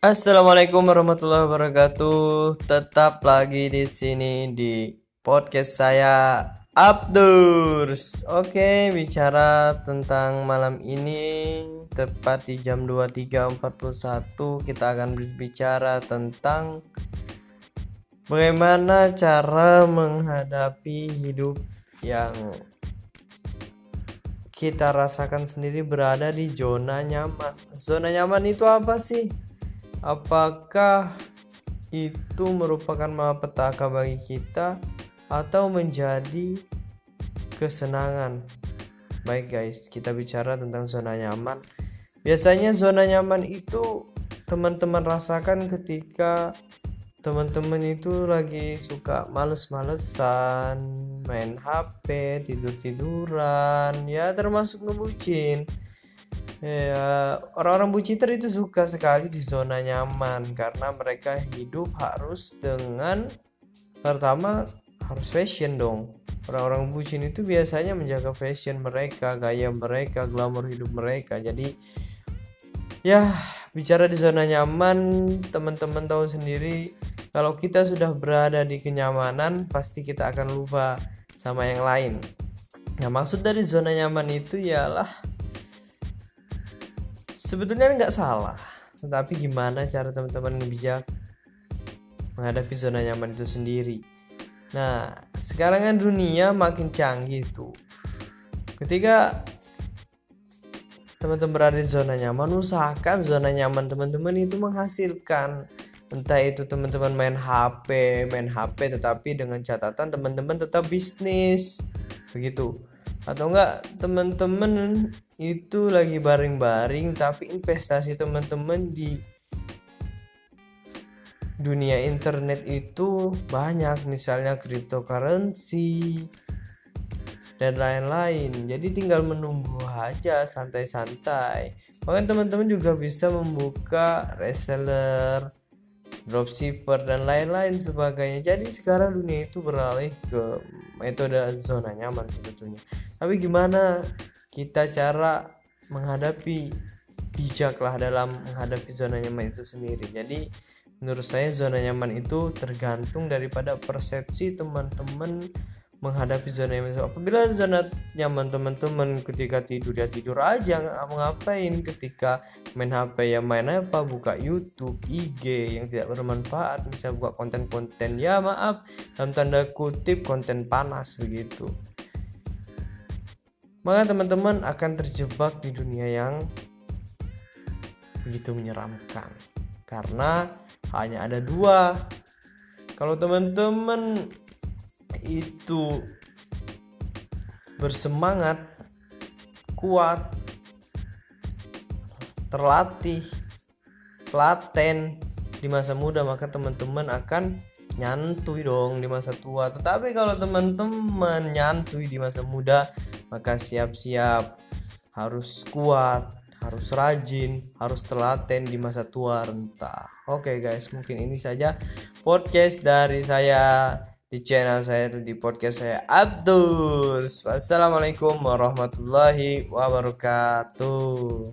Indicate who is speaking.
Speaker 1: Assalamualaikum warahmatullahi wabarakatuh. Tetap lagi di sini di podcast saya Abdurs. Oke, bicara tentang malam ini tepat di jam 23.41 kita akan berbicara tentang bagaimana cara menghadapi hidup yang kita rasakan sendiri berada di zona nyaman. Zona nyaman itu apa sih? Apakah itu merupakan malapetaka bagi kita atau menjadi kesenangan? Baik guys kita bicara tentang zona nyaman. Biasanya zona nyaman itu teman-teman rasakan ketika teman-teman itu lagi suka males-malesan main HP tidur-tiduran ya termasuk ngebucin Ya, orang-orang buciter itu suka sekali di zona nyaman karena mereka hidup harus dengan pertama harus fashion dong. Orang-orang bucin itu biasanya menjaga fashion mereka, gaya mereka, glamor hidup mereka. Jadi ya bicara di zona nyaman, teman-teman tahu sendiri kalau kita sudah berada di kenyamanan pasti kita akan lupa sama yang lain. Nah, maksud dari zona nyaman itu ialah sebetulnya nggak salah tetapi gimana cara teman-teman bijak menghadapi zona nyaman itu sendiri? Nah sekarang kan dunia makin canggih tuh. Ketika teman-teman berada di zona nyaman usahakan zona nyaman teman-teman itu menghasilkan. Entah itu teman-teman main HP main HP tetapi dengan catatan teman-teman tetap bisnis begitu atau enggak teman-teman itu lagi baring-baring tapi investasi teman-teman di dunia internet itu banyak misalnya cryptocurrency dan lain-lain. Jadi tinggal menunggu aja santai-santai. Bahkan teman-teman juga bisa membuka reseller dropshipper dan lain-lain sebagainya. Jadi sekarang dunia itu beralih ke metode zona nyaman sebetulnya. Tapi gimana kita cara menghadapi bijaklah dalam menghadapi zona nyaman itu sendiri. Jadi menurut saya zona nyaman itu tergantung daripada persepsi teman-teman menghadapi zona nyaman apabila zona nyaman teman-teman ketika tidur ya tidur aja. Ngapain ketika main HP ya. Main apa? Buka YouTube IG yang tidak bermanfaat. Bisa buka konten-konten. Ya maaf. Dalam tanda kutip konten panas begitu. Maka teman-teman akan terjebak di dunia yang begitu menyeramkan. Karena hanya ada dua. Kalau teman-teman itu bersemangat, kuat, terlatih, laten di masa muda maka teman-teman akan nyantui dong di masa tua. Tetapi kalau teman-teman nyantui di masa muda maka siap-siap harus kuat, harus rajin, harus telaten di masa tua renta. Oke okay guys, mungkin ini saja podcast dari saya di channel saya di podcast saya Abdul. Wassalamualaikum warahmatullahi wabarakatuh.